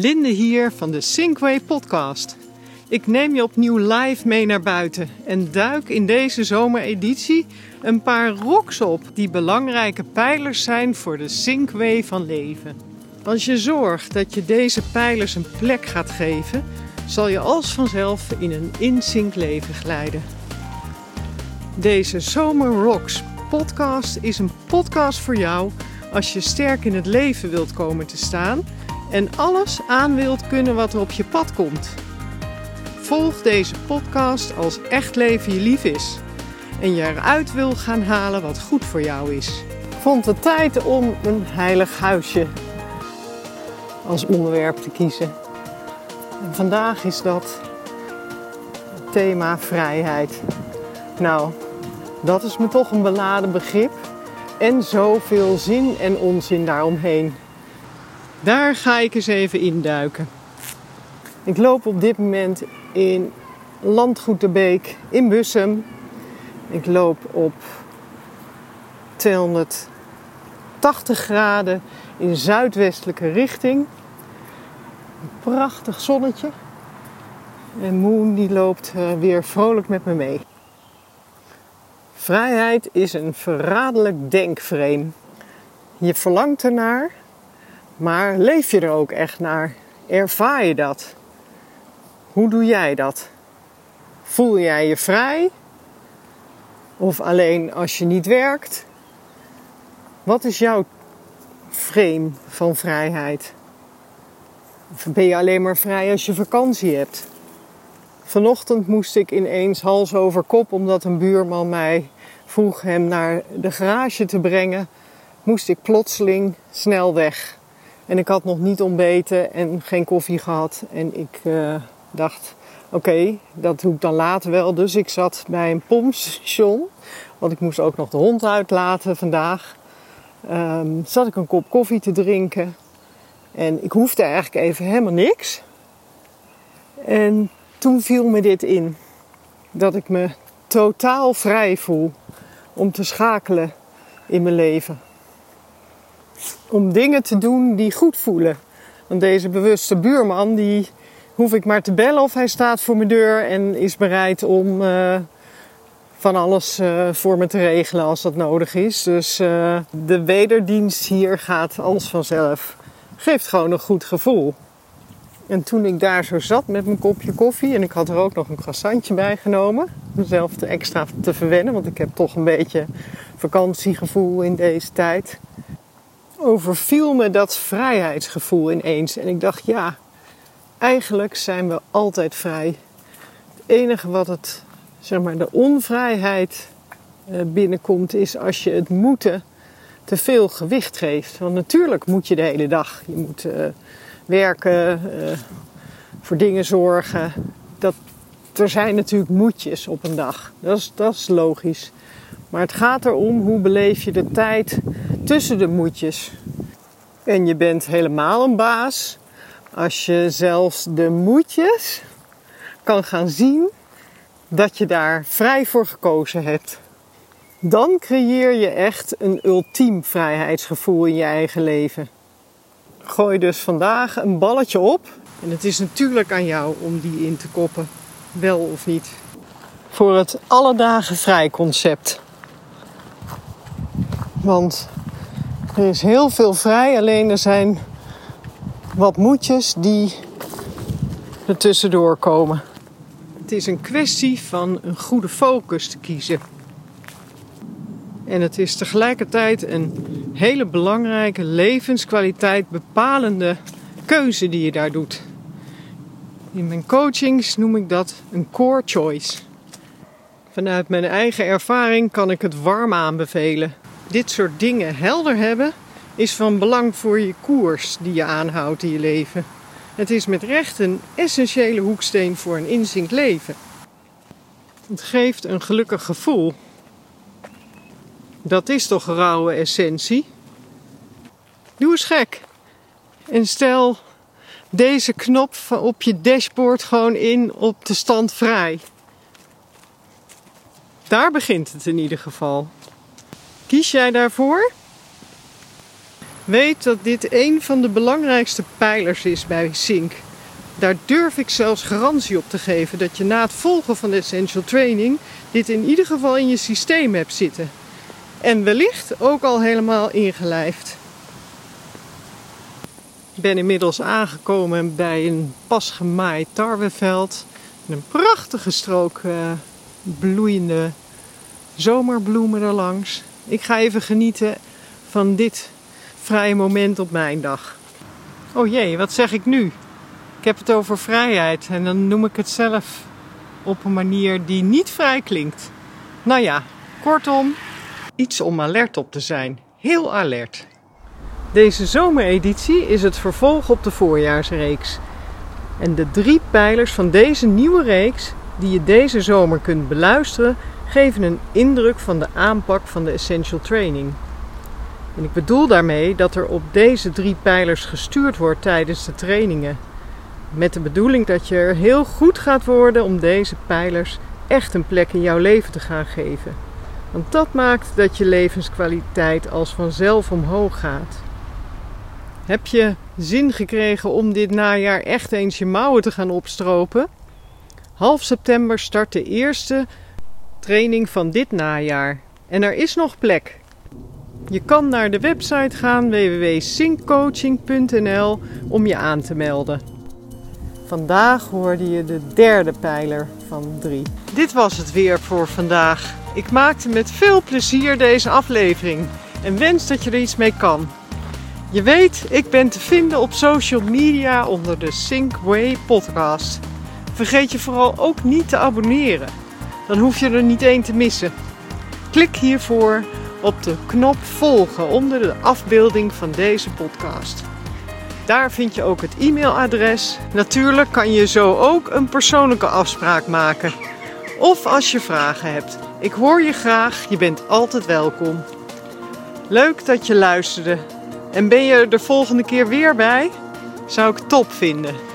Linde hier van de Sinkway podcast. Ik neem je opnieuw live mee naar buiten en duik in deze zomereditie een paar rocks op die belangrijke pijlers zijn voor de Sinkway van leven. Als je zorgt dat je deze pijlers een plek gaat geven, zal je als vanzelf in een insync leven glijden. Deze Zomer Rocks podcast is een podcast voor jou als je sterk in het leven wilt komen te staan en alles aan wilt kunnen wat er op je pad komt. Volg deze podcast als echt leven je lief is en je eruit wil gaan halen wat goed voor jou is. Vond het tijd om een heilig huisje als onderwerp te kiezen. En vandaag is dat het thema vrijheid. Nou, dat is me toch een beladen begrip en zoveel zin en onzin daaromheen. Daar ga ik eens even induiken. Ik loop op dit moment in Landgoed de Beek in Bussum. Ik loop op 280 graden in zuidwestelijke richting. Een prachtig zonnetje. En Moon die loopt eh, weer vrolijk met me mee. Vrijheid is een verraderlijk denkframe. Je verlangt ernaar, maar leef je er ook echt naar? Ervaar je dat? Hoe doe jij dat? Voel jij je vrij? Of alleen als je niet werkt? Wat is jouw frame van vrijheid? Ben je alleen maar vrij als je vakantie hebt? Vanochtend moest ik ineens hals over kop omdat een buurman mij vroeg hem naar de garage te brengen. Moest ik plotseling snel weg. En ik had nog niet ontbeten en geen koffie gehad. En ik uh, dacht, oké, dat doe ik dan later wel. Dus ik zat bij een pompstation. Want ik moest ook nog de hond uitlaten vandaag. Um, zat ik een kop koffie te drinken. En ik hoefde eigenlijk even helemaal niks. En toen viel me dit in. Dat ik me totaal vrij voel om te schakelen in mijn leven. Om dingen te doen die goed voelen. Want deze bewuste buurman, die hoef ik maar te bellen of hij staat voor mijn deur en is bereid om uh, van alles uh, voor me te regelen als dat nodig is. Dus uh, de wederdienst hier gaat als vanzelf. Geeft gewoon een goed gevoel. En toen ik daar zo zat met mijn kopje koffie en ik had er ook nog een croissantje bij genomen, mezelf te extra te verwennen, want ik heb toch een beetje vakantiegevoel in deze tijd, overviel me dat vrijheidsgevoel ineens. En ik dacht, ja, eigenlijk zijn we altijd vrij. Het enige wat het, zeg maar, de onvrijheid eh, binnenkomt, is als je het moeten te veel gewicht geeft. Want natuurlijk moet je de hele dag. Je moet uh, werken, uh, voor dingen zorgen. Dat, er zijn natuurlijk moedjes op een dag. Dat is, dat is logisch. Maar het gaat erom hoe beleef je de tijd tussen de moedjes. En je bent helemaal een baas als je zelfs de moedjes kan gaan zien dat je daar vrij voor gekozen hebt. Dan creëer je echt een ultiem vrijheidsgevoel in je eigen leven. Gooi dus vandaag een balletje op. En het is natuurlijk aan jou om die in te koppen, wel of niet. Voor het alledagen vrij concept. Want er is heel veel vrij, alleen er zijn wat moedjes die er tussendoor komen. Het is een kwestie van een goede focus te kiezen. En het is tegelijkertijd een hele belangrijke levenskwaliteit bepalende keuze die je daar doet. In mijn coachings noem ik dat een core choice. Vanuit mijn eigen ervaring kan ik het warm aanbevelen. Dit soort dingen helder hebben is van belang voor je koers die je aanhoudt in je leven. Het is met recht een essentiële hoeksteen voor een inzinkt leven. Het geeft een gelukkig gevoel dat is toch rauwe essentie? Doe eens gek. En stel deze knop op je dashboard gewoon in op de stand vrij. Daar begint het in ieder geval. Kies jij daarvoor? Weet dat dit een van de belangrijkste pijlers is bij Sync. Daar durf ik zelfs garantie op te geven dat je na het volgen van de Essential Training dit in ieder geval in je systeem hebt zitten. En wellicht ook al helemaal ingelijfd. Ik ben inmiddels aangekomen bij een pas gemaaid tarweveld. Een prachtige strook uh, bloeiende zomerbloemen erlangs. Ik ga even genieten van dit vrije moment op mijn dag. Oh jee, wat zeg ik nu? Ik heb het over vrijheid en dan noem ik het zelf op een manier die niet vrij klinkt. Nou ja, kortom, iets om alert op te zijn. Heel alert. Deze zomereditie is het vervolg op de voorjaarsreeks. En de drie pijlers van deze nieuwe reeks, die je deze zomer kunt beluisteren, geven een indruk van de aanpak van de Essential Training. En ik bedoel daarmee dat er op deze drie pijlers gestuurd wordt tijdens de trainingen. Met de bedoeling dat je er heel goed gaat worden om deze pijlers echt een plek in jouw leven te gaan geven. Want dat maakt dat je levenskwaliteit als vanzelf omhoog gaat. Heb je zin gekregen om dit najaar echt eens je mouwen te gaan opstropen? Half september start de eerste training van dit najaar. En er is nog plek. Je kan naar de website gaan www.synccoaching.nl om je aan te melden. Vandaag hoorde je de derde pijler van drie. Dit was het weer voor vandaag. Ik maakte met veel plezier deze aflevering en wens dat je er iets mee kan. Je weet, ik ben te vinden op social media onder de Sync podcast. Vergeet je vooral ook niet te abonneren. Dan hoef je er niet één te missen. Klik hiervoor op de knop volgen onder de afbeelding van deze podcast. Daar vind je ook het e-mailadres. Natuurlijk kan je zo ook een persoonlijke afspraak maken. Of als je vragen hebt. Ik hoor je graag, je bent altijd welkom. Leuk dat je luisterde. En ben je er de volgende keer weer bij? Zou ik top vinden.